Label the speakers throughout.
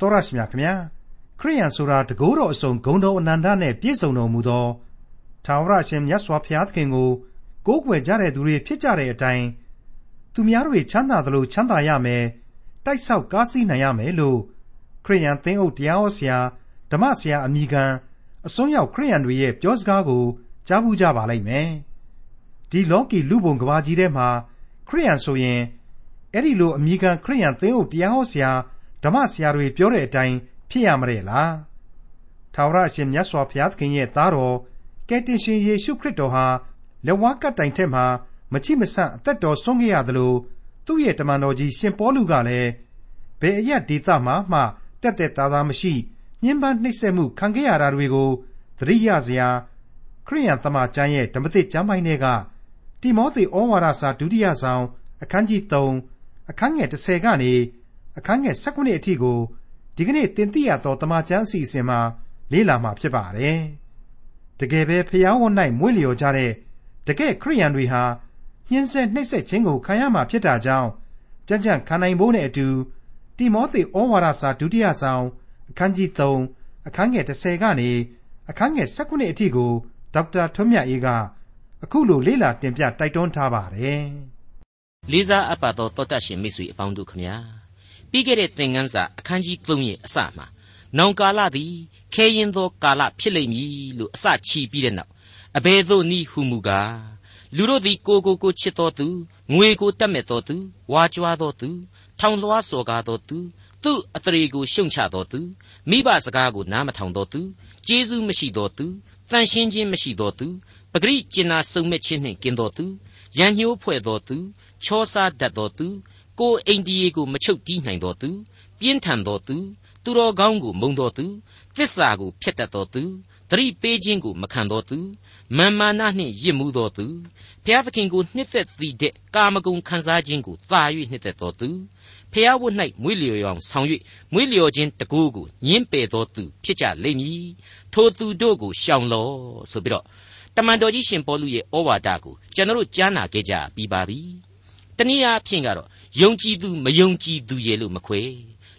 Speaker 1: တော်ရရှိမြခင်ဗျာခရိယန်ဆိုတာတကိုးတော်အစုံဂုံတော်အနန္တနဲ့ပြည့်စုံတော်မူသောသာဝရရှင်မြတ်စွာဘုရားသခင်ကိုကိုးကွယ်ကြတဲ့သူတွေဖြစ်ကြတဲ့အတိုင်းသူများတွေချမ်းသာသလိုချမ်းသာရမယ်တိုက်ဆောက်ကားစီးနိုင်ရမယ်လို့ခရိယန်သင်းအုပ်တရားဟောဆရာဓမ္မဆရာအမိခံအစွန်းရောက်ခရိယန်တွေရဲ့ပြောစကားကိုကြားဘူးကြပါလိမ့်မယ်ဒီလောကီလူပုံကဘာကြီးထဲမှာခရိယန်ဆိုရင်အဲ့ဒီလိုအမိခံခရိယန်သင်းအုပ်တရားဟောဆရာ ဓမ္မဆရာတွေပြောတဲ့အတိုင်းဖြစ်ရမရဲ့လားထာဝရအရှင်မြတ်စွာဘုရားသခင်ရဲ့သားတော်ကယ်တင်ရှင်ယေရှုခရစ်တော်ဟာလက်ဝါးကပ်တိုင်ထက်မှာမချိမဆန့်အသက်တော်ဆုံးခဲ့ရသလိုသူ့ရဲ့တမန်တော်ကြီးရှင်ပေါလုကလည်းဘယ်အရက်ဒေသမှာမှတက်တက်သားသားမရှိညှဉ်းပန်းနှိပ်စက်မှုခံခဲ့ရတာတွေကိုသတိရစရာခရိယန်သမကျမ်းရဲ့ဓမ္မသစ်ကျမ်းပိုင်းတွေကတိမောသေဩဝါဒစာဒုတိယဆောင်အခန်းကြီး3အခန်းငယ်30ကနေ အခန်းငယ်19အထိကိုဒီကနေ့တင်ပြရတော့တမန်ကျမ်းအစီအစဉ်မှာလေ့လာမှာဖြစ်ပါတယ်။တကယ်ပဲဖျားဝတ်၌မွေးလျော်ကြတဲ့တကယ်ခရိယန်တွေဟာညှင်းဆဲနှိပ်စက်ခြင်းကိုခံရမှာဖြစ်တာကြောင့်ကြံ့ကြံ့ခံနိုင်ဖို့နဲ့အတူတိမောသေဩဝါဒစာဒုတိယဆောင်အခန်းကြီး3အခန်းငယ်30ကနေအခန်းငယ်19အထိကိုဒေါက်တာထွန်းမြတ်အေးကအခုလိုလေ့လာတင်ပြတိုက်တွန်းထားပါတယ်။
Speaker 2: လေးစားအပ်ပါသောတောတတ်ရှင်မိတ်ဆွေအပေါင်းတို့ခမညာ ပြီးခဲ့တဲ့သင်ခန်းစာအခန်းကြီး3ရဲ့အစမှာနောင်ကာလသည်ခဲရင်သောကာလဖြစ်လိမ့်မည်လို့အစချီပြီးတဲ့နောက်အဘယ်သို့နည်းဟုမူကားလူတို့သည်ကိုကိုကိုချစ်တော်သူငွေကိုတတ်မဲ့တော်သူဝါကြွားတော်သူထောင်လွှားစော်ကားတော်သူသူ့အထရေကိုရှုံချတော်သူမိဘစကားကိုနားမထောင်တော်သူကျေးဇူးမရှိတော်သူတန်ရှင်းခြင်းမရှိတော်သူပဂရိကျင်နာစုံမဲ့ခြင်းနှင့်ကင်းတော်သူရန်ညှိုးဖွဲ့တော်သူချောစားတတ်တော်သူ ကိုအိန္ဒိယကိုမချုပ်တီးနိုင်တော်သူပြင်းထန်တော်သူသူတော်ကောင်းကိုမုံတော်သူသစ္စာကိုဖျက်တတ်တော်သူသတိပေးခြင်းကိုမခံတော်သူမာမာနနှင့်ရစ်မှုတော်သူဘုရားသခင်ကိုနှစ်သက်သည့်တဲ့ကာမဂုဏ်ခံစားခြင်းကိုသာ၍နှစ်သက်တော်သူဖျားဝတ်၌မွေးလျော်ရောင်ဆောင်၍မွေးလျော်ခြင်းတကူကိုညင်းပယ်တော်သူဖြစ်ကြလိမ့်မည်ထိုသူတို့ကိုရှောင်လောဆိုပြီးတော့တမန်တော်ကြီးရှင်ပေါလုရဲ့ဩဝါဒကိုကျွန်တော်တို့ကြားနာခဲ့ကြပြီးပါပြီတနည်းအားဖြင့်ကတော့ ယုံကြည်သူမယုံကြည်သူရဲ့လို့မခွဲ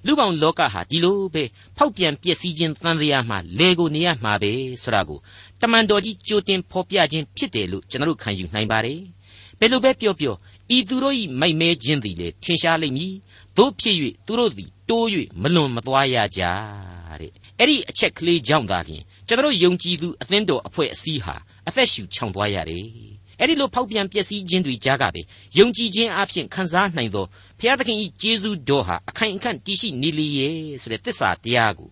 Speaker 2: လူပေါင်းလောကဟာဒီလိုပဲဖောက်ပြန်ပျက်စီးခြင်းတန်တရားမှလေကိုနေရမှာပဲဆိုတာကိုတမန်တော်ကြီးကြိုတင်ဖော်ပြခြင်းဖြစ်တယ်လို့ကျွန်တော်တို့ခံယူနိုင်ပါတယ်ဘယ်လိုပဲပြောပြောဤသူတို့၏မိုက်မဲခြင်းသည်လေထင်ရှားလိမ့်မည်တို့ဖြစ်၍သူတို့သည်တိုး၍မလွန်မသွားရကြတဲ့အဲ့ဒီအချက်ကလေးကြောင့်သာလျှင်ကျွန်တော်ယုံကြည်သူအသင်းတော်အဖွဲ့အစည်းဟာအသက်ရှူချောင်သွားရတယ် အဲ့ဒီလိုဖောက်ပြန်ပျက်စီးခြင်းတွေကြားကပဲယုံကြည်ခြင်းအဖြစ်ခံစားနိုင်သောဘုရားသခင်၏ကျေးဇူးတော်ဟာအခိုင်အခန့်တည်ရှိနေလေရဲ့ဆိုတဲ့သစ္စာတရားကို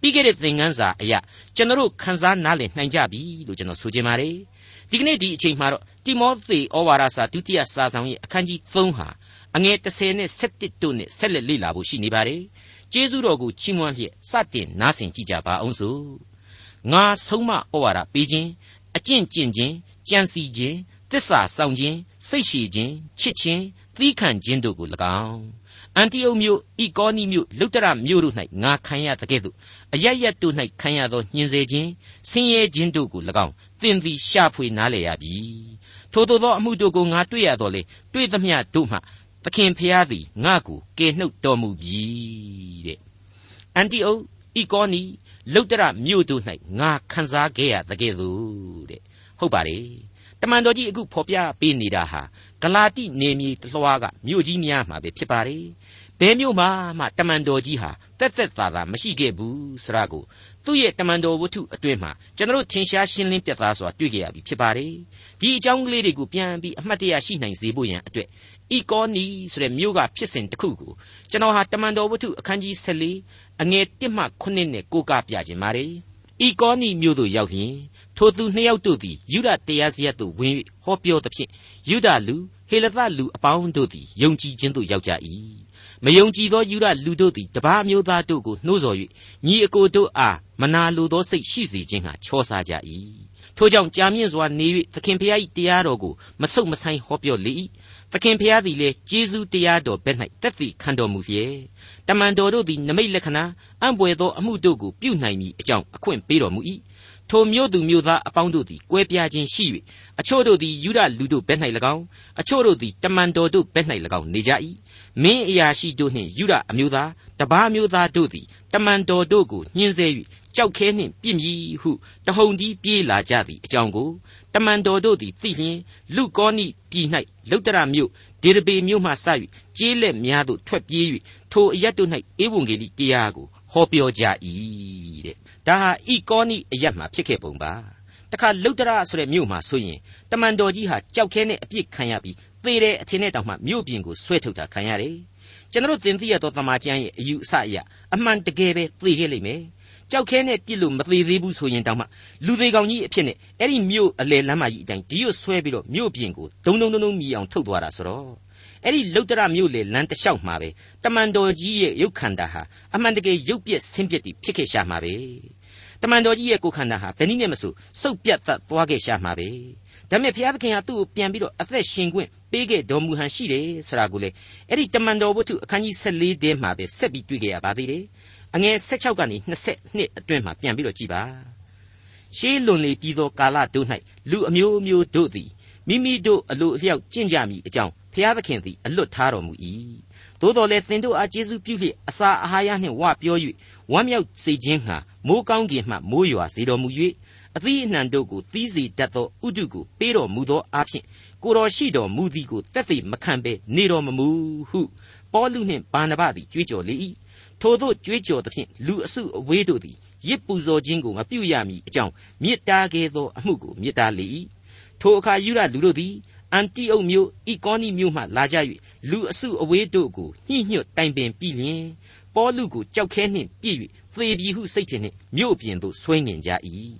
Speaker 2: ပြီးခဲ့တဲ့သင်ခန်းစာအရာကျွန်တော်ခန်းစားနားလည်နိုင်ကြပြီလို့ကျွန်တော်ဆိုချင်ပါတယ်ဒီကနေ့ဒီအချိန်မှာတော့တိမောသေဩဝါဒစာဒုတိယစာဆောင်ရဲ့အခန်းကြီး3ဟာအငယ်30နဲ့17တို့နဲ့ဆက်လက်လေ့လာဖို့ရှိနေပါတယ်ကျေးဇူးတော်ကိုချီးမွမ်းလျက်စတင်နားဆင်ကြကြပါအောင်စို့ငါဆုံးမဩဝါဒပေးခြင်းအကျင့်ကျင့်ခြင်းကြံစီခြင်း တစ္ဆာဆောင်ခြင်းစိတ်ရှည်ခြင်းချစ်ခြင်းသီးခံခြင်းတို့ကို၎င်းအန်တီအုတ်မြို့ဤကောနီမြို့လုတ္တရမြို့တို့၌ငါခံရတဲ့ကဲ့သို့အရရတို့၌ခံရသောညှင်းဆဲခြင်းဆင်းရဲခြင်းတို့ကို၎င်းသင်သည်ရှာဖွေနားလည်ရပြီထို့သောအမှုတို့ကိုငါတွေ့ရတော်လေတွေ့သမျှတို့မှသခင်ဖျားသည်ငါ့ကိုကယ်နှုတ်တော်မူပြီတဲ့အန်တီအုတ်ဤကောနီလုတ္တရမြို့တို့၌ငါခံစားခဲ့ရတဲ့ကဲ့သို့တဲ့ဟုတ်ပါတယ် တမန်တော်ကြီးအခုဖော်ပြပေးနေတာဟာဂလာတိနေမြေတလွှားကမြို့ကြီးများမှာပဲဖြစ်ပါတယ်ဘယ်မြို့မှာမှတမန်တော်ကြီးဟာတက်တက်သာသာမရှိခဲ့ဘူးဆရာကိုသူ့ရဲ့တမန်တော်ဝတ္ထုအတွင်းမှာကျွန်တော်ထင်ရှားရှင်းလင်းပြသစွာတွေ့ကြရပြီဖြစ်ပါတယ်ဒီအကြောင်းကလေးတွေကိုပြန်ပြီးအမှတ်တရရှိနိုင်စေဖို့ရန်အတွက်ဤကောနီဆိုတဲ့မြို့ကဖြစ်စဉ်တစ်ခုကိုကျွန်တော်ဟာတမန်တော်ဝတ္ထုအခန်းကြီး14အငယ်1မှ9နဲ့ကိုးကားပြခြင်းပါတယ်ဤကောနီမြို့သို့ရောက်ရင် ထိုသူနှစ်ယောက်တို့သည်ယူဒတရားစရပ်သို့ဝင်၍ဟောပြောသဖြင့်ယူဒလူဟေလသလူအပေါင်းတို့သည်ယုံကြည်ခြင်းသို့ရောက်ကြ၏မယုံကြည်သောယူဒလူတို့သည်တပါးမျိုးသားတို့ကိုနှိုးဆော်၍ညီအကိုတို့အားမနာလိုသောစိတ်ရှိစေခြင်းဟာချောစားကြ၏ထို့ကြောင့်ကြာမြင့်စွာနေ၍သခင်ဖျား၏တရားတော်ကိုမဆုတ်မဆိုင်ဟောပြောလေ၏သခင်ဖျားသည်လည်းကျေးဇူးတရားတော်ဘက်၌တက်သည့်ခံတော်မူရဲ့တမန်တော်တို့သည်နမိတ်လက္ခဏာအံ့ပွေသောအမှုတို့ကိုပြုနိုင်မည်အကြောင်းအခွင့်ပေးတော်မူ၏ ထိုမြို့သူမြို့သားအပေါင်းတို့သည်ကွဲပြားခြင်းရှိ၍အချို့တို့သည်ယူဒလူတို့ဘက်၌၎င်းအချို့တို့သည်တမန်တော်တို့ဘက်၌၎င်းနေကြ၏မင်းအရာရှိတို့နှင့်ယူဒအမျိုးသားတတပားမျိုးသားတို့သည်တမန်တော်တို့ကိုညှင်းဆဲ၍ကြောက်ခဲနှင့်ပြစ်မည်ဟုတဟုန်တီးပြေးလာကြသည့်အကြောင်းကိုတမန်တော်တို့သည်သိလျင်လူကောနိပြည်၌လုတ္တရမြို့ဒေရပေမြို့မှစ၍ကျေးလက်များသို့ထွက်ပြေး၍ထိုအရတ်တို့၌ဧဝံဂေလိတရားကိုဟောပြောကြ၏တဲ့ ဒါဟာဤကောနိအရတ်မှာဖြစ်ခဲ့ပုံပါတခါလုတ္တရဆိုတဲ့မြို့မှာဆိုရင်တမန်တော်ကြီးဟာကြောက်ခဲနဲ့အပြစ်ခံရပြီးသေတဲ့အထင်နဲ့တောင်မှမြို့ပြင်ကိုဆွဲထုတ်တာခံရတယ်ကျွန်တော်သင်သိရသောတမန်ကျမ်းရဲ့အယူအဆအရအမှန်တကယ်ပဲသေခဲ့လိမ့်မယ်ကြောက်ခဲနဲ့ပြစ်လို့မသေးသေးဘူးဆိုရင်တောင်မှလူသေးကောင်ကြီးအဖြစ်နဲ့အဲ့ဒီမြို့အလယ်လမ်းမကြီးအတိုင်းဒီရွဆွဲပြီးတော့မြို့ပြင်ကိုဒုံဒုံဒုံဒုံမြည်အောင်ထုတ်သွားတာဆိုတော့အဲ့ဒီလုတ်တရမြို့လေလမ်းတစ်လျှောက်မှာပဲတမန်တော်ကြီးရဲ့ရုပ်ခန္ဓာဟာအမှန်တကယ်ရုပ်ပြက်ဆင်းပြက်တည်ဖြစ်ခဲ့ရှာမှာပဲ တမန်တော်ကြီးရဲ့ကိုယ်ခန္ဓာဟာဘယ်နည်းနဲ့မဆိုစုပ်ပြတ်သက်သွားခဲ့ရှာမှာပဲဒါပေမဲ့ဘုရားသခင်ဟာသူ့ကိုပြန်ပြီးတော့အသက်ရှင်ခွင့်ပေးခဲ့တော်မူဟန်ရှိတယ်ဆိုတာကိုလေအဲ့ဒီတမန်တော်ဝတ္ထုအခန်းကြီး14ထဲမှာပဲဆက်ပြီးတွေ့ကြရပါသေးတယ်အငယ်16ကနေ22အတွင်းမှာပြန်ပြီးတော့ကြည်ပါရှေးလွန်လေပြီးသောကာလတို့၌လူအမျိုးမျိုးတို့သည်မိမိတို့အလိုအလျောက်ကျင့်ကြမည်အကြောင်းဖျားသခင်သည်အလွတ်ထားတော်မူ၏ သို့တော်လည်းသင်တို့အားကျေးဇူးပြုလျက်အစာအာဟာရနှင့်ဝပြော၍ဝမ်းမြောက်စေခြင်းဟာမိုးကောင်းကင်မှမိုးရွာစေတော်မူ၍အသီးအနှံတို့ကိုသီးစေတတ်သောဥဒုကိုပေးတော်မူသောအဖြစ်ကိုတော်ရှိတော်မူသည်ကိုတက်သေးမခံဘဲနေတော်မမူဟုပေါလုနှင့်ဗာနဗသည်ကြွေးကြော်လေ၏ထိုသို့ကြွေးကြော်သဖြင့်လူအစုအဝေးတို့သည်ရစ်ပူဇော်ခြင်းကိုမပြုရမည်အကြောင်းမြစ်တားခဲ့သောအမှုကိုမြစ်တားလေ၏ထိုအခါယူရလူတို့သည် အန်တိအုတ်မြို့ဤကောနီမြို့မှလာကြ၍လူအစုအဝေးတို့ကိုညှိညွတ်တိုင်ပင်ပြီးလျင်ပေါလုကိုကြောက်ခဲနှင့်ပြည့်၍သေပြီဟုစိတ်ထင်နှင့်မြို့ပြင်သို့ဆွဲငင်ကြ၏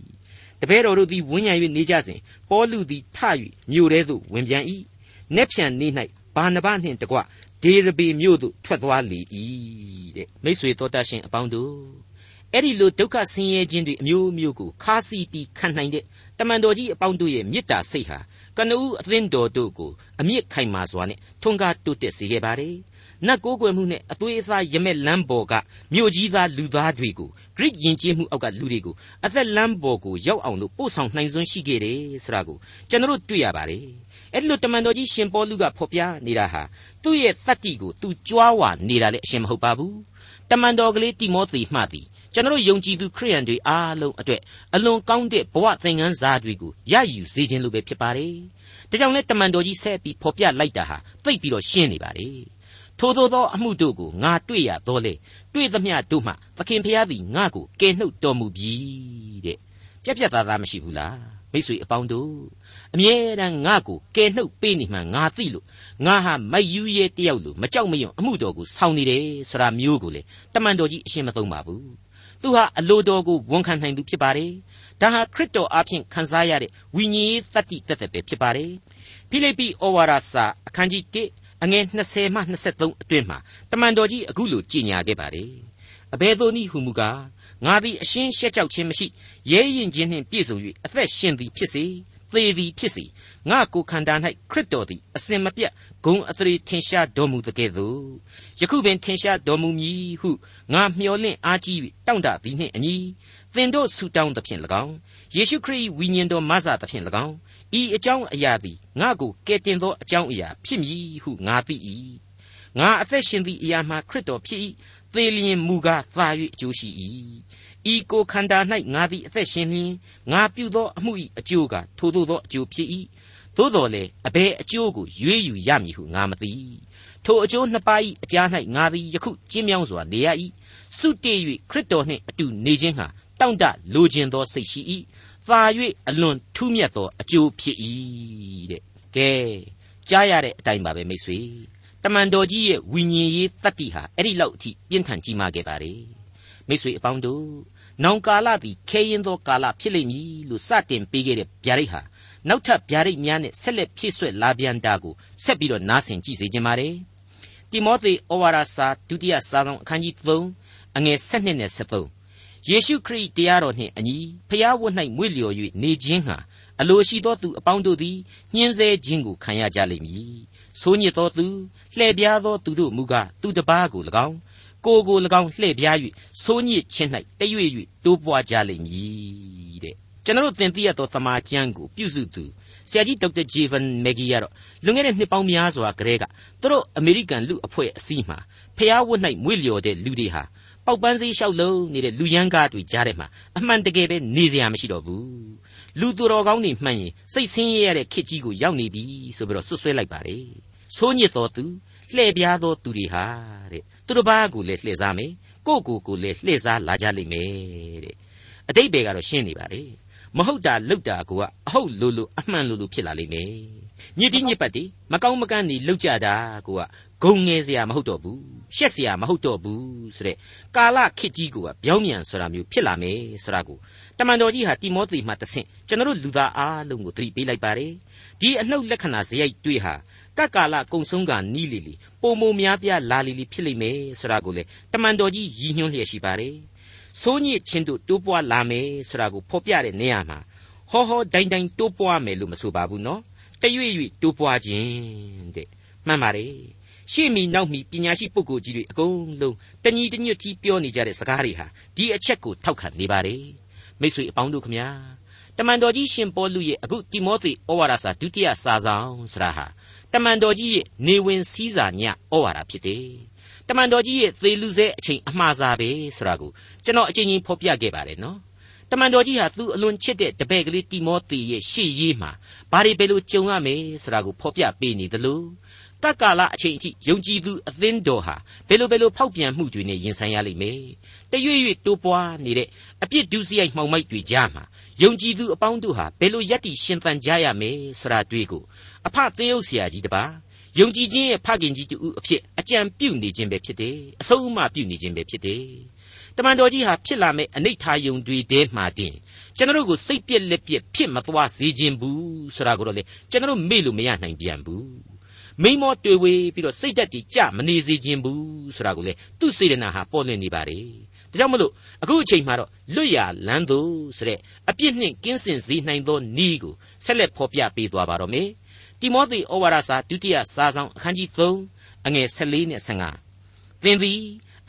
Speaker 2: တပည့်တော်တို့သည်ဝန်းရံ၍နေကြစဉ်ပေါလုသည်ထ၍မြို့ထဲသို့ဝင်ပြန်၏။နက်ဖြန်နေ့၌ဘာနဘနှင့်တကွဒေရဘေမြို့သို့ထွက်သွားလေ၏တဲ့မိတ်ဆွေတော်တတ်ရှင်အပေါင်းတို့အဲ့ဒီလိုဒုက္ခဆင်းရဲခြင်းတွေအမျိုးမျိုးကိုခါးစီးပြီးခံနိုင်တဲ့တမန်တော်ကြီးအပေါင်းတို့ရဲ့မေတ္တာစိတ်ဟာ ကနဦးအသင်းတော်တို့ကိုအမြင့်ခိုင်မာစွာနဲ့ထွန်းကားတိုးတက်စေခဲ့ပါတယ်နတ်ကိုးကွယ်မှုနဲ့အသွေးအသားရမက်လမ်းပေါ်ကမြို့ကြီးသားလူသားတွေကိုဂရိယဉ်ကျေးမှုအောက်ကလူတွေကိုအသက်လမ်းပေါ်ကိုရောက်အောင်လို့ပို့ဆောင်နိုင်စွမ်းရှိခဲ့တယ်ဆိုတာကိုကျွန်တော်တို့တွေ့ရပါတယ်အဲ့ဒီလိုတမန်တော်ကြီးရှင်ပေါလုကဖော်ပြနေတာဟာသူ့ရဲ့တတ္တိကိုသူကြွားဝါနေတာလည်းအရှင်မဟုတ်ပါဘူးတမန်တော်ကလေးတိမောသေမှသည် ကျွန်တော်ယုံကြည်သူခရိယန်တွေအားလုံးအတွက်အလွန်ကောင်းတဲ့ဘဝသင်ခန်းစာတွေကိုရယူစေခြင်းလိုပဲဖြစ်ပါတယ်။ဒါကြောင့်လဲတမန်တော်ကြီးဆက်ပြီးဖော်ပြလိုက်တာဟာသိပ်ပြီးတော့ရှင်းနေပါတယ်။ထို့သောသောအမှုတို့ကိုငါတွေ့ရတော့လေတွေ့သမျှတို့မှသခင်ဖျားသည်ငါ့ကိုကယ်နှုတ်တော်မူပြီတဲ့။ပြက်ပြက်သားသားမရှိဘူးလား။မိတ်ဆွေအပေါင်းတို့အမြဲတမ်းငါ့ကိုကယ်နှုတ်ပေးနေမှငါသိလို့ငါဟာမယူရဲတယောက်လို့မကြောက်မရွံ့အမှုတော်ကိုဆောင်နေတယ်ဆိုတာမျိုးကိုလေတမန်တော်ကြီးအရှင်းမသုံးပါဘူး သူဟာအလိုတော်ကိုဝန်ခံနိုင်သူဖြစ်ပါတယ်ဒါဟာခရစ်တော်အဖင်ခံစားရတဲ့ဝိညာဉ်ရေးတတ္တိတက်တဲ့ပဲဖြစ်ပါတယ်ဖိလိပ္ပိဩဝါဒစာအခန်းကြီး1အငယ်20မှ23အတွင်းမှာတမန်တော်ကြီးအခုလိုကြေညာခဲ့ပါတယ်အဘယ်သို့နည်းဟုမူကားငါသည်အရှင်းရှက်ကြောက်ခြင်းမရှိရဲရင်ခြင်းနှင့်ပြည့်စုံ၍အသက်ရှင်သည်ဖြစ်စေသေသည်ဖြစ်စေငါကိုခန္ဓာ၌ခရစ်တော်သည်အစင်မပြတ် ဂုံအသရေထင်ရှားတော်မူသကဲ့သို့ယခုပင်ထင်ရှားတော်မူမည်ဟုငါမျှော်လင့်အားကြီး၍တောင့်တသည်နှင့်အညီသင်တို့ဆူတောင်းသဖြင့်၎င်းယေရှုခရစ်ဝိညာဉ်တော်မဆသဖြင့်၎င်းဤအကြောင်းအရာသည်ငါကိုကယ်တင်သောအကြောင်းအရာဖြစ်မည်ဟုငါသိ၏ငါအသက်ရှင်သည့်အရာမှာခရစ်တော်ဖြစ်၏သေလျင်မူကားသာ၍အကျိုးရှိ၏ဤကိုခန္ဓာ၌ငါသည်အသက်ရှင်လျင်ငါပြုသောအမှု၏အကျိုးကထိုသို့သောအကျိုးဖြစ်၏ သို့တော်လေအဘယ်အကျိုးကိုရွေးယူရမည်ဟုငါမသိထိုအကျိုးနှစ်ပါး၏အကြား၌ငါသည်ယခုကျင်းမြောင်းစွာနေရ၏စုတည်၍ခရစ်တော်နှင့်အတူနေခြင်းဟာတောင့်တလိုခြင်းသောစိတ်ရှိ၏သာ၍အလွန်ထူးမြတ်သောအကျိုးဖြစ်၏တဲ့ကဲကြားရတဲ့အတိုင်းပါပဲမိတ်ဆွေတမန်တော်ကြီးရဲ့ဝိညာဉ်ရေးတတ္တိဟာအဲ့ဒီလောက်အထိပြင်းထန်ကြီးမားခဲ့ပါလေမိတ်ဆွေအပေါင်းတို့နောင်ကာလသည်ခဲရင်သောကာလဖြစ်လိမ့်မည်လို့စတင်ပေးခဲ့တဲ့ဗျာဒိတ်ဟာ နောက်ထပ်ဗျာဒိတ်များနဲ့ဆက်လက်ဖြည့်ဆွက်လာပြန်တာကိုဆက်ပြီးတော့နားဆင်ကြည့်စေခြင်းပါတယ်တိမောသေဩဝါဒစာဒုတိယစာဆောင်အခန်းကြီး3အငယ်7နဲ့73ယေရှုခရစ်တရားတော်နှင့်အညီဖျားဝတ်၌မွေ့လျော်၍နေခြင်းဟာအလိုရှိသောသူအပေါင်းတို့သည်ညှင်းဆဲခြင်းကိုခံရကြလိမ့်မည်ဆိုးညစ်သောသူလှည့်ပြားသောသူတို့မူကားသူတပားကို၎င်းကိုကို၎င်းလှည့်ပြား၍ဆိုးညစ်ခြင်း၌တရွေ့၍တိုးပွားကြလိမ့်မည်တဲ့ ကျွန်တော်သင်သိရသောသမာကျမ်းကိုပြုစုသူဆရာကြီးဒေါက်တာဂျေဗန်မက်ဂီကတော့လွန်ခဲ့တဲ့နှစ်ပေါင်းများစွာကတည်းကသူတို့အမေရိကန်လူအဖွဲ့အစည်းမှာဖဖျားဝတ်၌မွေ့လျော်တဲ့လူတွေဟာပေါက်ပန်းစည်းလျှောက်လုံးနေတဲ့လူရန်ကားတွေကြားထဲမှာအမှန်တကယ်ပဲနေစရာမရှိတော့ဘူးလူသူတော်ကောင်းတွေမှန်ရင်စိတ်ဆင်းရဲရတဲ့ခေတ်ကြီးကိုရောက်နေပြီဆိုပြီးတော့ဆွဆွဲလိုက်ပါတယ်ဆိုးညစ်တော်သူလှည့်ပြားသောသူတွေဟာတဲ့သူတစ်ပါးကိုလည်းလှည့်စားမယ်ကိုကိုကိုလည်းလှည့်စားလာကြလိမ့်မယ်တဲ့အတိတ်ဘယ်ကတော့ရှင်းနေပါလေ မဟုတ်တာလုပ်တာကိုကအဟုတ်လို့လို့အမှန်လို့လို့ဖြစ်လာလိမ့်မယ်ညစ်တိညစ်ပတ်တိမကောင်းမကန်းနေလောက်ကြတာကိုကဂုံငယ်เสียမဟုတ်တော့ဘူးရှက်เสียမဟုတ်တော့ဘူးဆိုတဲ့ကာလခေတ်ကြီးကိုကပြောင်းပြန်ဆိုတာမျိုးဖြစ်လာမယ်ဆိုတာကိုတမန်တော်ကြီးဟာတိမောသေမှတဆင့်ကျွန်တော်တို့လူသားအားလုံးကိုသတိပေးလိုက်ပါတယ်ဒီအနှုတ်လက္ခဏာဇယိုက်တွေးဟာကကာလကုံဆုံးကနီးလီလီပုံမများပြားလာလီလီဖြစ်လိမ့်မယ်ဆိုတာကိုလေတမန်တော်ကြီးရည်ညွှန်းလျက်ရှိပါတယ် ဆိုးညစ်ချင်းတို့တိုးပွားလာမယ်ဆိုတာကိုဖော်ပြတဲ့နေရာမှာဟောဟောဒိုင်ဒိုင်တိုးပွားမယ်လို့မဆိုပါဘူးနော်တရွေ့ရွေ့တိုးပွားခြင်းတဲ့မှန်ပါတယ်ရှေ့မီနောက်မီပညာရှိပုဂ္ဂိုလ်ကြီးတွေအကုန်လုံးတညီတညွတ်ကြီးပြောနေကြတဲ့စကားတွေဟာဒီအချက်ကိုထောက်ခံနေပါတယ်မိတ်ဆွေအပေါင်းတို့ခမညာတမန်တော်ကြီးရှင်ပေါလုရဲ့အခုတိမောသေဩဝါဒစာဒုတိယစာဆောင်ဆရာဟာတမန်တော်ကြီးရဲ့နေဝင်စည်းစာညဩဝါဒဖြစ်တယ် တမန်တော်ကြီးရဲ့သေလူဆဲအချိန်အမှားစာပဲဆိုတာကိုကျွန်တော်အချင်းချင်းဖော်ပြခဲ့ပါတယ်နော်တမန်တော်ကြီးဟာသူ့အလွန်ချစ်တဲ့တပည့်ကလေးတိမောသေရဲ့ရှေ့ရေးမှာဘာတွေဘယ်လိုကြုံရမယ်ဆိုတာကိုဖော်ပြပေးနေသလိုတက္ကာလအချိန်အထိယုံကြည်သူအသင်းတော်ဟာဘယ်လိုဘယ်လိုဖောက်ပြန်မှုတွေနဲ့ရင်ဆိုင်ရလိမ့်မယ်တရွေ့ရွေ့တိုးပွားနေတဲ့အပြစ်ဒုစရိုက်မှောင်မိုက်တွေကြားမှာယုံကြည်သူအပေါင်းတို့ဟာဘယ်လိုယက်တီရှင်သန်ကြရမယ်ဆိုတာတွေ့ကိုအဖသေယုတ်ဆရာကြီးတပါ ယုံကြည်ခြင်းရဲ့ဖခင်ကြီးတူအဖြစ်အကြံပြုနေခြင်းပဲဖြစ်တယ်အဆုံးအမပြုနေခြင်းပဲဖြစ်တယ်တမန်တော်ကြီးဟာဖြစ်လာမဲ့အနိဋ္ဌာယုံတွေတဲမှာတင်ကျွန်တော်တို့ကိုစိတ်ပြက်လက်ပြက်ဖြစ်မသွားစေခြင်းဘူးဆိုတာကိုတော့လေကျွန်တော်တို့မေ့လို့မရနိုင်ပြန်ဘူးမိမောတွေ့ဝေးပြီးတော့စိတ်ဓာတ်တွေကြမနေစေခြင်းဘူးဆိုတာကိုလေသူ့စေတနာဟာပေါ်လွင်နေပါတယ်ဒါကြောင့်မလို့အခုအချိန်မှာတော့လွတ်ရလန်းသူဆိုတဲ့အပြစ်နှင့်ကင်းစင်စေနိုင်သောဤကိုဆက်လက်ဖော်ပြပေးသွားပါတော့မယ် တိမောသေဩဝါဒစာဒုတိယစာဆောင်အခန်းကြီး3အငယ်14နဲ့15သင်သည်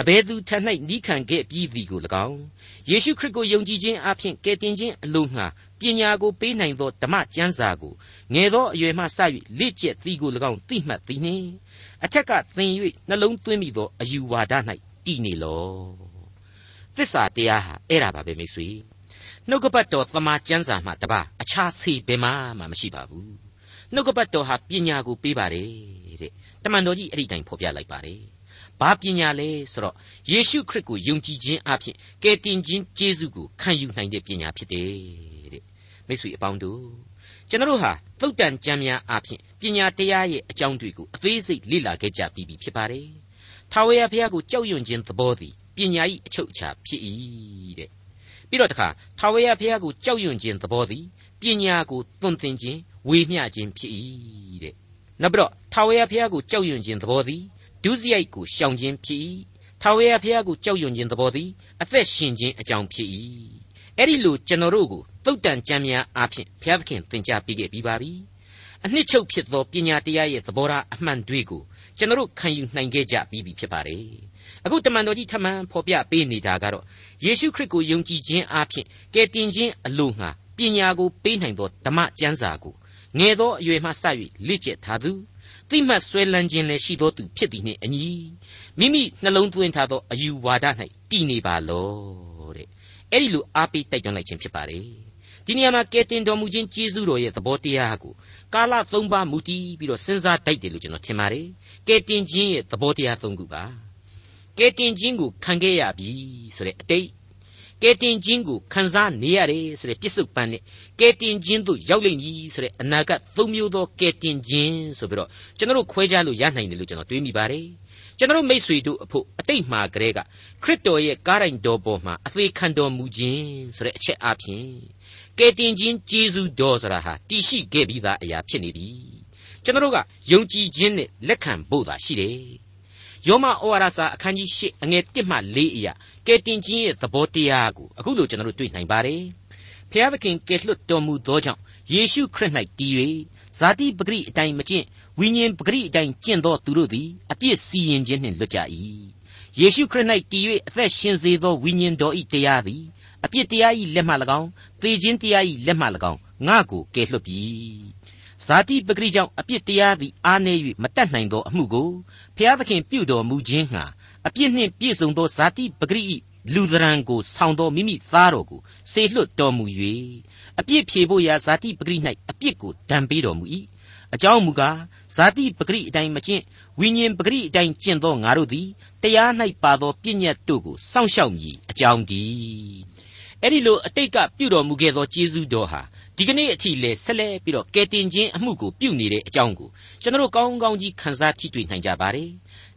Speaker 2: အဘယ်သူထ၌နီးခံခဲ့ပြီးသည်ကို၎င်းယေရှုခရစ်ကိုယုံကြည်ခြင်းအပြင်ကယ်တင်ခြင်းအလို့ငှာပညာကိုပေးနိုင်သောဓမ္မကျမ်းစာကိုငယ်သောအရွယ်မှစ၍လေ့ကျက်သည်ကို၎င်းသိမှတ်သည်နှင့်အထက်ကသင်၍နှလုံးသွင်းမိသောအယူဝါဒ၌တည်နေလောသစ္စာတရားဟာအဲ့ဒါပါပဲမိတ်ဆွေနှုတ်ကပတ်တော်သမာကျမ်းစာမှတပါအခြားစီဘယ်မှမှမရှိပါဘူး နှုတ်ကပတ်တော်ဟာပညာကိုပေးပါတယ်တဲ့တမန်တော်ကြီးအဲ့ဒီတိုင်းဖော်ပြလိုက်ပါတယ်ဘာပညာလဲဆိုတော့ယေရှုခရစ်ကိုယုံကြည်ခြင်းအပြင်ကယ်တင်ခြင်းကျေးဇူးကိုခံယူနိုင်တဲ့ပညာဖြစ်တယ်တဲ့မိတ်ဆွေအပေါင်းတို့ကျွန်တော်ဟာသုတ်တန်ကြံများအပြင်ပညာတရားရဲ့အကြောင်းတွေကိုအသေးစိတ်လေ့လာခဲ့ကြပြီးပြီဖြစ်ပါတယ်ထာဝရဘုရားကိုကြောက်ရွံ့ခြင်းသဘောသည်ပညာ၏အချုပ်အခြာဖြစ်၏တဲ့ပြီးတော့တခါထာဝရဘုရားကိုကြောက်ရွံ့ခြင်းသဘောသည်ပညာကိုသွန်သင်ခြင်း ဝေမျှခြင်းဖြစ်၏တဲ့နောက်ပြီးတော့ထာဝရဘုရားကိုကြောက်ရွံ့ခြင်းသဘောသည်ဒုစရိုက်ကိုရှောင်ခြင်းဖြစ်၏ထာဝရဘုရားကိုကြောက်ရွံ့ခြင်းသဘောသည်အသက်ရှင်ခြင်းအကြောင်းဖြစ်၏အဲ့ဒီလိုကျွန်တော်တို့ကိုတုတ်တန်ကြံများအားဖြင့်ဘုရားသခင်သင်ကြားပေးခဲ့ပြီးပါပြီအနှစ်ချုပ်ဖြစ်သောပညာတရားရဲ့သဘောထားအမှန်တွေကိုကျွန်တော်တို့ခံယူနိုင်ခဲ့ကြပြီးပြီဖြစ်ပါတယ်အခုတမန်တော်ကြီးထမှန်ဖော်ပြပေးနေတာကတော့ယေရှုခရစ်ကိုယုံကြည်ခြင်းအပြင်ကယ်တင်ခြင်းအလို့ငှာပညာကိုပေးနိုင်သောဓမ္မကျမ်းစာကို ငယ်သောအရွယ်မှစ၍လေ့ကျက်ထားသူသိမှတ်ဆွဲလန်းခြင်းလည်းရှိသောသူဖြစ်သည်နှင့်အညီမိမိနှလုံးသွင်းထားသောအယူဝါဒ၌တည်နေပါလောတဲ့အဲ့ဒီလိုအားပေးတိုက်တွန်းလိုက်ခြင်းဖြစ်ပါတယ်ဒီနေရာမှာကယ်တင်တော်မူခြင်းကျေးဇူးတော်ရဲ့သဘောတရားကိုကာလ၃ပါးမူတည်ပြီးတော့စဉ်းစားတိုက်တယ်လို့ကျွန်တော်ထင်ပါတယ်ကယ်တင်ခြင်းရဲ့သဘောတရား၃ခုပါကယ်တင်ခြင်းကိုခံခဲ့ရပြီဆိုတဲ့အတိတ် ကယ်တင်ခြင်းကိုခံစားနေရတယ်ဆိုတဲ့ပြစ္ဆုတ်ပန်းနဲ့ကယ်တင်ခြင်းသို့ရောက်လိမ့်မည်ဆိုတဲ့အနာဂတ်သုံးမျိုးသောကယ်တင်ခြင်းဆိုပြီးတော့ကျွန်တော်တို့ခွဲခြားလို့ရနိုင်တယ်လို့ကျွန်တော်တွေးမိပါတယ်ကျွန်တော်မိษွေတို့အဖို့အတိတ်မှာကလေးကခရစ်တော်ရဲ့ကားတိုင်တော်ပေါ်မှာအသေးခံတော်မူခြင်းဆိုတဲ့အချက်အပြင်ကယ်တင်ခြင်းကျေးဇူးတော်ဆိုတာဟာတည်ရှိခဲ့ပြီးသားအရာဖြစ်နေပြီကျွန်တော်တို့ကယုံကြည်ခြင်းနဲ့လက်ခံဖို့သာရှိတယ်ယောမဩဝါဒစာအခန်းကြီး၈အငယ်၁မှ၄အရာ ကယ်တင်ခြင်းရဲ့သဘောတရားကိုအခုလိုကျွန်တော်တို့တွေ့နိုင်ပါတယ်ဖျားသခင်ကယ်လွတ်တော်မူသောကြောင့်ယေရှုခရစ်၌တည်၍ဇာတိပဂရိအတိုင်းမကျင့်ဝိညာဉ်ပဂရိအတိုင်းကျင့်သောသူတို့သည်အပြစ်စီရင်ခြင်းနှင့်လွတ်ကြ၏ယေရှုခရစ်၌တည်၍အသက်ရှင်စေသောဝိညာဉ်တော်၏တရားသည်အပြစ်တရား၏လက်မှ၎င်းသေခြင်းတရား၏လက်မှ၎င်းငါ့ကိုကယ်လွတ်ပြီဇာတိပဂရိကြောင့်အပြစ်တရားသည်အားနည်း၍မတတ်နိုင်သောအမှုကိုဖျားသခင်ပြုတော်မူခြင်းငှာ အပြစ်နှင့်ပြည့်စုံသောဇာတိပဂရိ၏လူသရံကိုဆောင်သောမိမိသားတော်ကိုစေလွှတ်တော်မူ၍အပြစ်ဖြေဖို့ရာဇာတိပဂရိ၌အပြစ်ကိုဒဏ်ပေးတော်မူ၏အကြောင်းမူကားဇာတိပဂရိအတိုင်းမကျင့်ဝိညာဉ်ပဂရိအတိုင်းကျင့်သောငါတို့သည်တရား၌ပါသောပြည့်ညတ်တို့ကိုစောင့်ရှောက်မည်အကြောင်းတည်းအဲ့ဒီလိုအတိတ်ကပြုတော်မူခဲ့သောကျေးဇူးတော်ဟာဒီကနေ့အထိလဲဆက်လက်ပြီးတော့ကယ်တင်ခြင်းအမှုကိုပြုနေတဲ့အကြောင်းကိုကျွန်တော်ကောင်းကောင်းကြီးခန်းစားထိတွေ့နိုင်ကြပါတယ်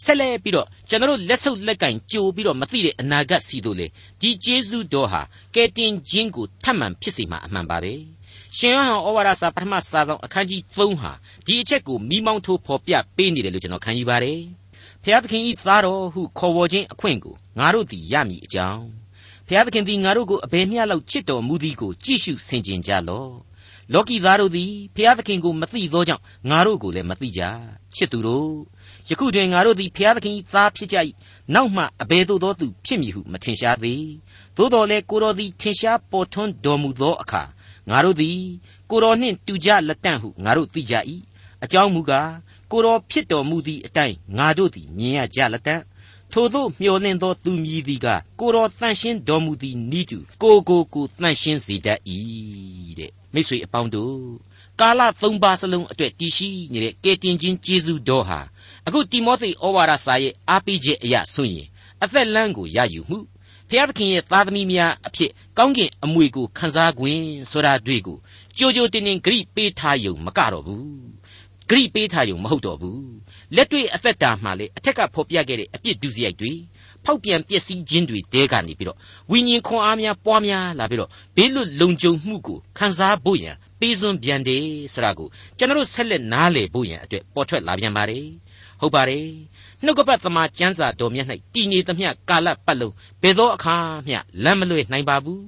Speaker 2: ဆက်လက်ပြီးတော့ကျွန်တော်လက်ဆုပ်လက်ကင်ကြိုပြီးတော့မသိတဲ့အနာဂတ်စီတို့လေဒီကျေးဇူးတော်ဟာကယ်တင်ခြင်းကိုထပ်မံဖြစ်စေမှာအမှန်ပါပဲရှင်ယောဟန်ဩဝါဒစာပထမစာဆောင်အခန်းကြီး3ဟာဒီအချက်ကိုမိမောင်းထိုးဖော်ပြပေးနေတယ်လို့ကျွန်တော်ခံယူပါတယ်ဖျားသခင်ဤသားတော်ဟုခေါ်ဝေါ်ခြင်းအခွင့်ကိုငါတို့သည်ရမည်အကြောင်းဖျားသခင်သည်ငါတို့ကိုအဘယ်မျှလောက်ချစ်တော်မူသည်ကိုကြည့်ရှုဆင်ခြင်ကြလော့လောကီသားတို့သည်ဖျားသခင်ကိုမသိသောကြောင့်ငါတို့ကိုလည်းမသိကြချစ်သူတို့ ယခုတွင်ငါတို့သည်ဖျားသခင်၏သားဖြစ်ကြ၏နောက်မှအဘယ်သို့သောသူဖြစ်မည်ဟုမထင်ရှားသေးသို့တော်လည်းကိုတော်သည်ထင်ရှားပေါ်ထွန်းတော်မူသောအခါငါတို့သည်ကိုတော်နှင့်တူကြလက်တန့်ဟုငါတို့သိကြ၏အကြောင်းမူကားကိုတော်ဖြစ်တော်မူသည့်အတိုင်းငါတို့သည်မြင်ရကြလက်တန့်ထိုသို့မျှော်လင့်သောသူမြည်သည်ကကိုတော်တန်ရှင်းတော်မူသည်နိတုကိုကိုကိုတန်ရှင်းစေတတ်၏တဲ့မိတ်ဆွေအပေါင်းတို့ကာလသုံးပါးစလုံးအတွက်တည်ရှိနေတဲ့ကယ်တင်ခြင်းကျေးဇူးတော်ဟာ အခုတိမောသေဩဝါဒစာရဲ့အားပေးချက်အရာဆိုရင်အသက်လမ်းကိုရယူမှုဖျားသခင်ရဲ့သားသမီးများအဖြစ်ကောင်းကင်အမွေကိုခန်းစား권ဆိုတာတွေ့ကိုကြိုကြိုတင်တင်ဂရိပေးထားယုံမကတော့ဘူးဂရိပေးထားယုံမဟုတ်တော့ဘူးလက်တွေ့အသက်တာမှာလေအထက်ကဖော်ပြခဲ့တဲ့အပြစ်ဒုစရိုက်တွေဖောက်ပြန်ပျက်စီးခြင်းတွေတဲကနေပြီးတော့ဝိညာဉ်ခွန်အားများပွားများလာပြီးတော့ဘေးလွတ်လုံခြုံမှုကိုခံစားဖို့ရန်ပေးစွန်းပြန်တယ်ဆိုတာကိုကျွန်တော်ဆက်လက်နားလည်ဖို့ရန်အတွက်ပေါ်ထွက်လာပြန်ပါတယ် ဟုတ်ပါတယ်နှုတ်ကပတ်သမာကျမ်းစာတော်မြတ်၌တည်ငြိမ်သမျှကာလပတ်လုံးဘယ်သောအခါမျှလမ်းမလွဲနိုင်ပါဘူး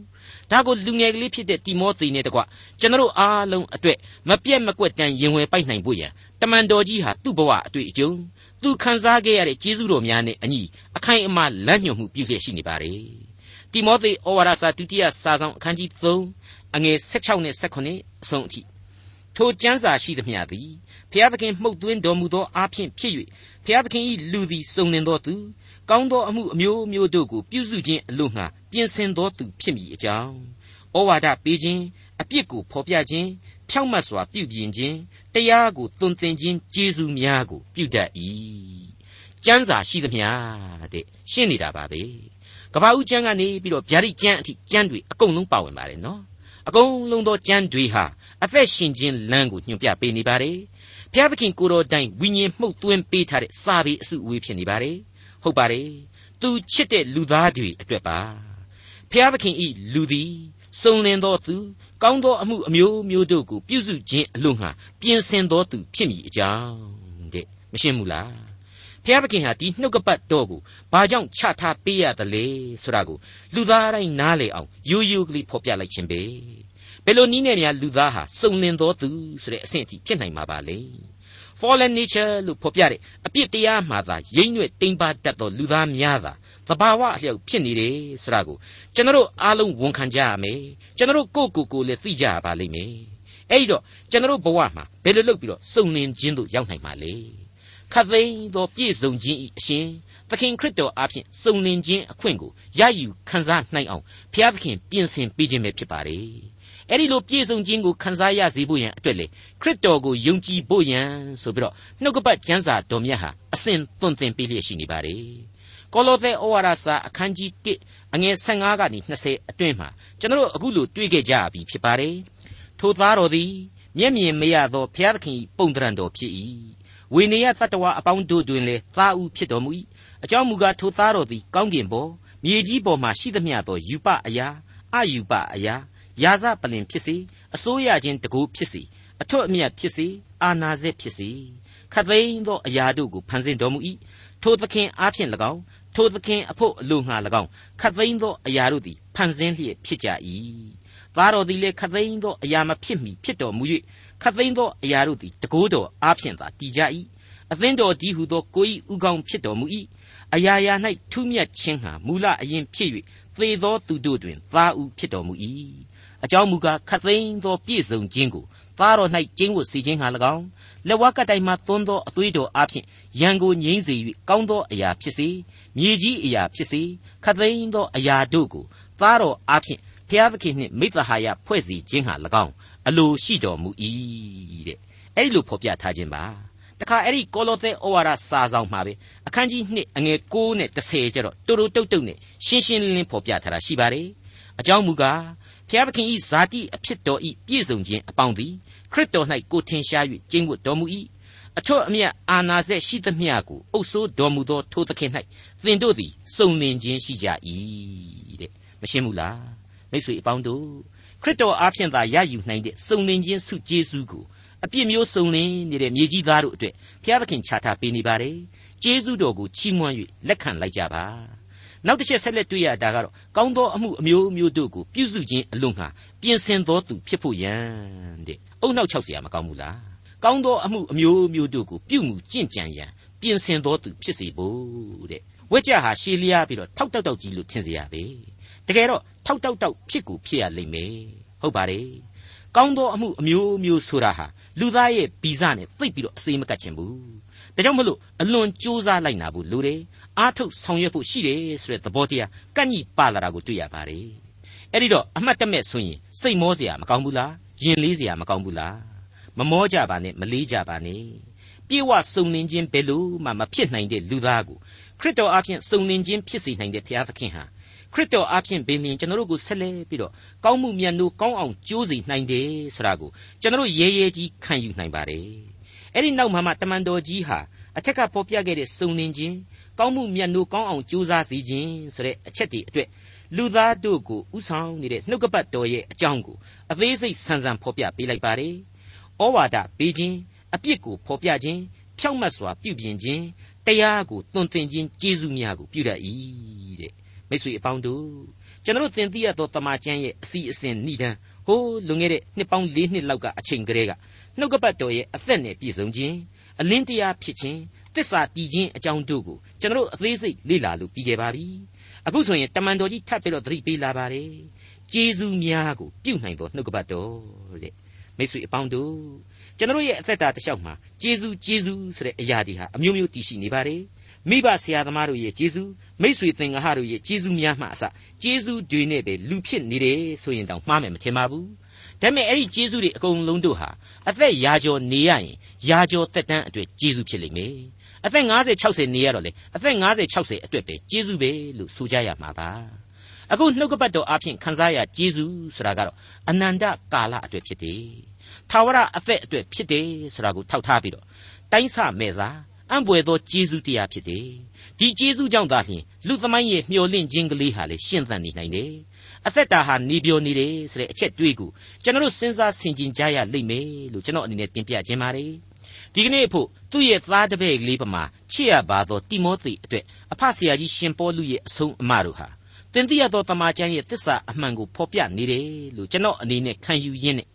Speaker 2: ဒါကိုလူငယ်ကလေးဖြစ်တဲ့တိမောသေနဲ့တကွကျွန်တော်အားလုံးအတွက်မပြတ်မကွက်တန်ရင်ဝယ်ပိုက်နိုင်ဖို့ရန်တမန်တော်ကြီးဟာသူ့ဘဝအတွေ့အကြုံသူခံစားခဲ့ရတဲ့ကျေးဇူးတော်များနဲ့အညီအခိုင်အမာလမ်းညွှန်မှုပြုလျက်ရှိနေပါတယ်တိမောသေဩဝါဒစာဒုတိယစာဆောင်အခန်းကြီး3အငယ်16နဲ့18အဆုံးအထိထိုကျမ်းစာရှိသမျှသည် ဖျားသခင်မှုတ်သွင်းတော်မူသောအားဖြင့်ဖြစ်၍ဖျားသခင်၏လူသည်စုံလင်သောသူကောင်းသောအမှုအမျိုးမျိုးတို့ကိုပြုစုခြင်းအလို့ငှာပြင်ဆင်သောသူဖြစ်မည်အကြောင်းဩဝါဒပေးခြင်းအပြစ်ကိုဖော်ပြခြင်းဖြောင့်မတ်စွာပြုပြင်ခြင်းတရားကိုသွန်သင်ခြင်းကျေးဇူးများကိုပြုတတ်၏ကျမ်းစာရှိသမျှတဲ့ရှင်းနေတာပါပဲကဘာဦးကျမ်းကနေပြီးတော့ဗျာဒိတ်ကျမ်းအထိကျမ်းတွေအကုန်လုံးပါဝင်ပါတယ်နော်အကုန်လုံးသောကျမ်းတွေဟာအသက်ရှင်ခြင်းလမ်းကိုညွှန်ပြပေးနေပါတယ် ဘုရားသခင်ကိုတော်တိုင်ဝိညာဉ်မှုတ်သွင်းပေးထားတဲ့စာပေအစုအဝေးဖြစ်နေပါတယ်ဟုတ်ပါတယ်သူချစ်တဲ့လူသားတွေအတွက်ပါဘုရားသခင်ဤလူသည်စုံလင်သောသူကောင်းသောအမှုအမျိုးမျိုးတို့ကိုပြုစုခြင်းအလို့ငှာပြင်ဆင်သောသူဖြစ်မည်အကြောင်းတဲ့မရှင်းဘူးလားဖျားသခင်ဟာဒီနှုတ်ကပတ်တော်ကိုဘာကြောင့်ချထားပေးရသလဲဆိုတာကိုလူသားတိုင်းနားလေအောင်ရိုးရိုးကလေးဖော်ပြလိုက်ခြင်းပဲ ဘယ်လိုနည်းနဲ့များလူသားဟာစုံလင်သောသူဆိုတဲ့အဆင့်အထိဖြစ်နိုင်မှာပါလဲ fallen nature လို့ဖော်ပြတဲ့အပြစ်တရားမှသာရိမ့်ရွက်တိမ်ပါတတ်သောလူသားများသာသဘာဝအလျောက်ဖြစ်နေတယ်ဆိုတာကိုကျွန်တော်အားလုံးဝန်ခံကြရမယ်ကျွန်တော်ကိုယ့်ကိုယ်ကိုလည်းသိကြရပါလိမ့်မယ်အဲ့ဒီတော့ကျွန်တော်ဘဝမှာဘယ်လိုလုပ်ပြီးတော့စုံလင်ခြင်းတို့ရောက်နိုင်မှာလဲခတ်သိမ်းသောပြည့်စုံခြင်းအရှင်သခင်ခရစ်တော်အားဖြင့်စုံလင်ခြင်းအခွင့်ကိုရယူခံစားနိုင်အောင်ဘုရားသခင်ပြင်ဆင်ပေးခြင်းပဲဖြစ်ပါတယ် အဲ့ဒီလိုပြည့်စုံခြင်းကိုခံစားရစေဖို့ရန်အတွက်လေခရစ်တော်ကိုယုံကြည်ဖို့ရန်ဆိုပြီးတော့နှုတ်ကပတ်ကျမ်းစာတော်မြတ်ဟာအစဉ်သွန်သင်ပေးလျက်ရှိနေပါတယ်ကောလောသဲဩဝါဒစာအခန်းကြီး1အငယ်15ကနေ20အတွင်းမှာကျွန်တော်အခုလိုတွေ့ခဲ့ကြပြီဖြစ်ပါတယ်ထိုသားတော်သည်မျက်မြင်မရသောဘုရားသခင်ပုံတရံတော်ဖြစ်၏ဝိနည်းတတ္တဝအပေါင်းတို့တွင်လည်းသားဦးဖြစ်တော်မူ၏အကြောင်းမူကားထိုသားတော်သည်ကောင်းကင်ပေါ်မြေကြီးပေါ်မှရှိသမျှသောယူပအရာအယူပအရာ ယာစပလင်ဖြစ်စေအစိုးရချင်းတကူဖြစ်စေအထွတ်အမြတ်ဖြစ်စေအာနာစက်ဖြစ်စေခတ်သိမ်းသောအရာတို့ကိုဖန်ဆင်းတော်မူ၏ထိုသခင်အားဖြင့်၎င်းထိုသခင်အဖို့အလိုငှာ၎င်းခတ်သိမ်းသောအရာတို့သည်ဖန်ဆင်းလျက်ဖြစ်ကြ၏သားတော်သည်လည်းခတ်သိမ်းသောအရာမဖြစ်မီဖြစ်တော်မူ၍ခတ်သိမ်းသောအရာတို့သည်တကိုးတော်အားဖြင့်သာတည်ကြ၏အသင်းတော်ဒီဟုသောကိုယ်ဤဥကောင်းဖြစ်တော်မူ၏အရာရာ၌ထူးမြတ်ခြင်းဟာမူလအရင်ဖြစ်၍သေသောသူတို့တွင်သားဥဖြစ်တော်မူ၏ အကြောင်းမူကားခတ်သိမ်းသောပြည့်စုံခြင်းကိုသားတော်၌ကျင်းဝတ်စေခြင်းဟာ၎င်းလက်ဝါးကတိုင်မှသွန်းသောအသွေးတော်အဖျင်ရန်ကိုငြိမ့်စေ၍ကောင်းသောအရာဖြစ်စေမြေကြီးအရာဖြစ်စေခသိန်းသောအရာတို့ကိုသားတော်အဖျင်ဖျားသခင်နှင့်မိသဟာယဖွဲ့စည်းခြင်းဟာ၎င်းအလိုရှိတော်မူ၏တဲ့အဲ့ဒီလိုဖော်ပြထားခြင်းပါတခါအဲ့ဒီကောလောသဲဩဝါဒစာဆောင်မှာပဲအခန်းကြီး2အငယ်6နဲ့10ကျတော့တူတူတုတ်တုတ်နဲ့ရှင်းရှင်းလင်းလင်းဖော်ပြထားတာရှိပါတယ်အကြောင်းမူကား ဖျားသခင်ဤဇာတိအဖြစ်တော်ဤပြည့်စုံခြင်းအပေါင်းသည်ခရစ်တော်၌ကိုထင်ရှား၍ကျင့်ဝတ်တော်မူ၏အထွတ်အမြတ်အာနာစက်ရှိသမျှကိုအုပ်ဆိုးတော်မူသောထိုသခင်၌သင်တို့သည်စုံလင်ခြင်းရှိကြ၏တဲ့မရှင်းဘူးလားမိတ်ဆွေအပေါင်းတို့ခရစ်တော်အားဖြင့်သာရယူနိုင်တဲ့စုံလင်ခြင်းစုကျေးဇူးကိုအပြစ်မျိုးစုံလင်နေတဲ့မြေကြီးသားတို့အတွက်ဘုရားသခင်ချထားပေးနေပါတယ်ကျေးဇူးတော်ကိုချီးမွမ်း၍လက်ခံလိုက်ကြပါ နောက်တစ်ချက်ဆက်လက်တွေ့ရတာကတော့ကောင်းသောအမှုအမျိုးမျိုးတို့ကိုပြုစုခြင်းအလို့ငှာပြင်ဆင်တော်သူဖြစ်ဖို့ရန်တဲ့အုံနောက်၆เสียမကောင်းဘူးလားကောင်းသောအမှုအမျိုးမျိုးတို့ကိုပြုမှုကြင့်ကြံရန်ပြင်ဆင်တော်သူဖြစ်စေဖို့တဲ့ဝက်ကြဟာရှည်လျားပြီးတော့ထောက်တောက်တောက်ကြီးလို့ထင်เสียရပဲတကယ်တော့ထောက်တောက်တောက်ဖြစ်ကိုဖြစ်ရလိမ့်မယ်ဟုတ်ပါတယ်ကောင်းသောအမှုအမျိုးမျိုးဆိုတာဟာလူသားရဲ့ဗီဇနဲ့သိပ်ပြီးတော့အစေးမကတ်ချင်ဘူးဒါကြောင့်မလို့အလွန်ကြိုးစားလိုက်နာဖို့လိုတယ် အားထုတ်ဆောင်ရွက်ဖို့ရှိတယ်ဆိုတဲ့သဘောတရားကန့်ညိပါလာတာကိုတွေ့ရပါတယ်အဲ့ဒီတော့အမှတ်တမဲ့ဆိုရင်စိတ်မောစရာမကောင်းဘူးလားယင်လေးစရာမကောင်းဘူးလားမမောကြပါနဲ့မလေးကြပါနဲ့ပြေဝစုံလင်ခြင်းဘယ်လို့မှမဖြစ်နိုင်တဲ့လူသားကိုခရစ်တော်အဖင်စုံလင်ခြင်းဖြစ်စေနိုင်တဲ့ဘုရားသခင်ဟာခရစ်တော်အဖင်ပင်လင်ကျွန်တော်တို့ကိုဆက်လက်ပြီးတော့ကောင်းမှုမြတ်လို့ကောင်းအောင်ကြိုးစီနိုင်တယ်ဆိုတာကိုကျွန်တော်တို့ရဲရဲကြီးခံယူနိုင်ပါတယ်အဲ့ဒီနောက်မှာမှတမန်တော်ကြီးဟာအထက်ကပေါ်ပြခဲ့တဲ့စုံလင်ခြင်း ကောင်းမှုမြတ်လို့ကောင်းအောင်ကြိုးစားစီခြင်းဆိုတဲ့အချက်တွေအတွက်လူသားတို့ကိုဥဆောင်နေတဲ့နှုတ်ကပတ်တော်ရဲ့အကြောင်းကိုအသေးစိတ်ဆန်းဆန်းဖော်ပြပေးလိုက်ပါတယ်။ဩဝါဒပေးခြင်းအပြစ်ကိုဖော်ပြခြင်းဖြောက်မတ်စွာပြုပြင်ခြင်းတရားကိုသွန်သင်ခြင်းကျေးဇူးများကိုပြုတတ်၏တဲ့မိတ်ဆွေအပေါင်းတို့ကျွန်တော်သင်သိရသောတမန်ကျမ်းရဲ့အစီအစဉ်ဏိဒံဟိုးလွန်ခဲ့တဲ့နှစ်ပေါင်း၄နှစ်လောက်ကအချိန်ကလေးကနှုတ်ကပတ်တော်ရဲ့အသက်နဲ့ပြည့်စုံခြင်းအလင်းတရားဖြစ်ခြင်း သစ္စာတည်ခြင်းအကြောင်းတို့ကိုကျွန်တော်အသေးစိတ်လေ့လာလို့ပြီးခဲ့ပါပြီအခုဆိုရင်တမန်တော်ကြီးထပ်ပြီးတော့သတိပေးလာပါတယ်ကျေးဇူးများကိုပြုနိုင်သောနှုတ်ကပတ်တော်တဲ့မိတ်ဆွေအပေါင်းတို့ကျွန်တော်ရဲ့အသက်တာတစ်လျှောက်မှာကျေးဇူးကျေးဇူးဆိုတဲ့အရာတွေဟာအမျိုးမျိုးတည်ရှိနေပါတယ်မိဘဆရာသမားတို့ရဲ့ကျေးဇူးမိษွေသင်္ဃဟတို့ရဲ့ကျေးဇူးများမှအစကျေးဇူးတွေနဲ့ပဲလူဖြစ်နေတယ်ဆိုရင်တောင်မှားမယ်မထင်ပါဘူးဒါပေမဲ့အဲ့ဒီကျေးဇူးတွေအကုန်လုံးတို့ဟာအသက်ရာကျော်နေရရင်ရာကျော်သက်တမ်းအတွက်ကျေးဇူးဖြစ်လိမ့်မယ် အသက်50 60နေရတော့လေအသက်50 60အတွက်ပဲကျေးဇူးပဲလို့ဆိုကြရမှာပါအခုနှုတ်ကပတ်တော်အဖြစ်ခံစားရကျေးဇူးဆိုတာကတော့အနန္တကာလအတွက်ဖြစ်တယ်ထာဝရအသက်အတွက်ဖြစ်တယ်ဆိုတာကိုထောက်ထားပြီးတော့တိုင်းဆမဲ့သာအံ့ဘွယ်သောကျေးဇူးတရားဖြစ်တယ်ဒီကျေးဇူးကြောင့်သာလျှင်လူသမိုင်းရဲ့မျှော်လင့်ခြင်းကလေးဟာလေရှင်းသန်နေနိုင်တယ်အသက်တာဟာနေပြောနေတယ်ဆိုတဲ့အချက်တွေးကိုကျွန်တော်စဉ်းစားဆင်ခြင်ကြရလိမ့်မယ်လို့ကျွန်တော်အနေနဲ့တင်ပြခြင်းပါတယ် ဒီကနေ့ဖို့သူ့ရဲ့သားတပည့်ကလေးပမာချစ်ရပါသောတိမောသေအတွက်အဖဆရာကြီးရှင်ပေါလုရဲ့အဆုံးအမတို့ဟာတင်တိရသောတမန်ကျမ်းရဲ့သစ္စာအမှန်ကိုဖော်ပြနေတယ်လို့ကျွန်တော်အနေနဲ့ခံယူရင်းနဲ့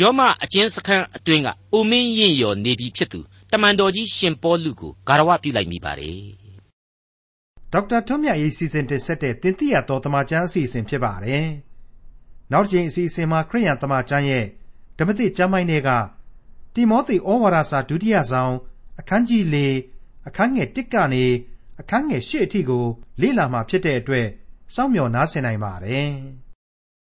Speaker 2: ယောမအကျဉ်းစခန်းအတွင်းကအိုမင်းရင်ရော်နေပြီဖြစ်သူတမန်တော်ကြီးရှင်ပေါလုကိုဂါရဝပြုလိုက်မိပါတယ်
Speaker 1: ဒေါက်တာထွန်းမြတ်ရေးစီစဉ်တင်ဆက်တဲ့တင်တိရသောတမန်ကျမ်းအစီအစဉ်ဖြစ်ပါတယ်နောက်တစ်ချိန်အစီအစဉ်မှာခရိယန်တမန်ကျမ်းရဲ့ဓမ္မသစ်ကျမ်းပိုင်းတွေက တိမောသေဩဝါဒစာဒုတိယဆောင်အခန်းကြီး၄အခန်းငယ်၁ကနေအခန်းငယ်၈အထိကို လေ့လာမှာဖြစ်တဲ့အတွက်စောင့်မျှော်နားဆင်နိုင်ပါတယ်။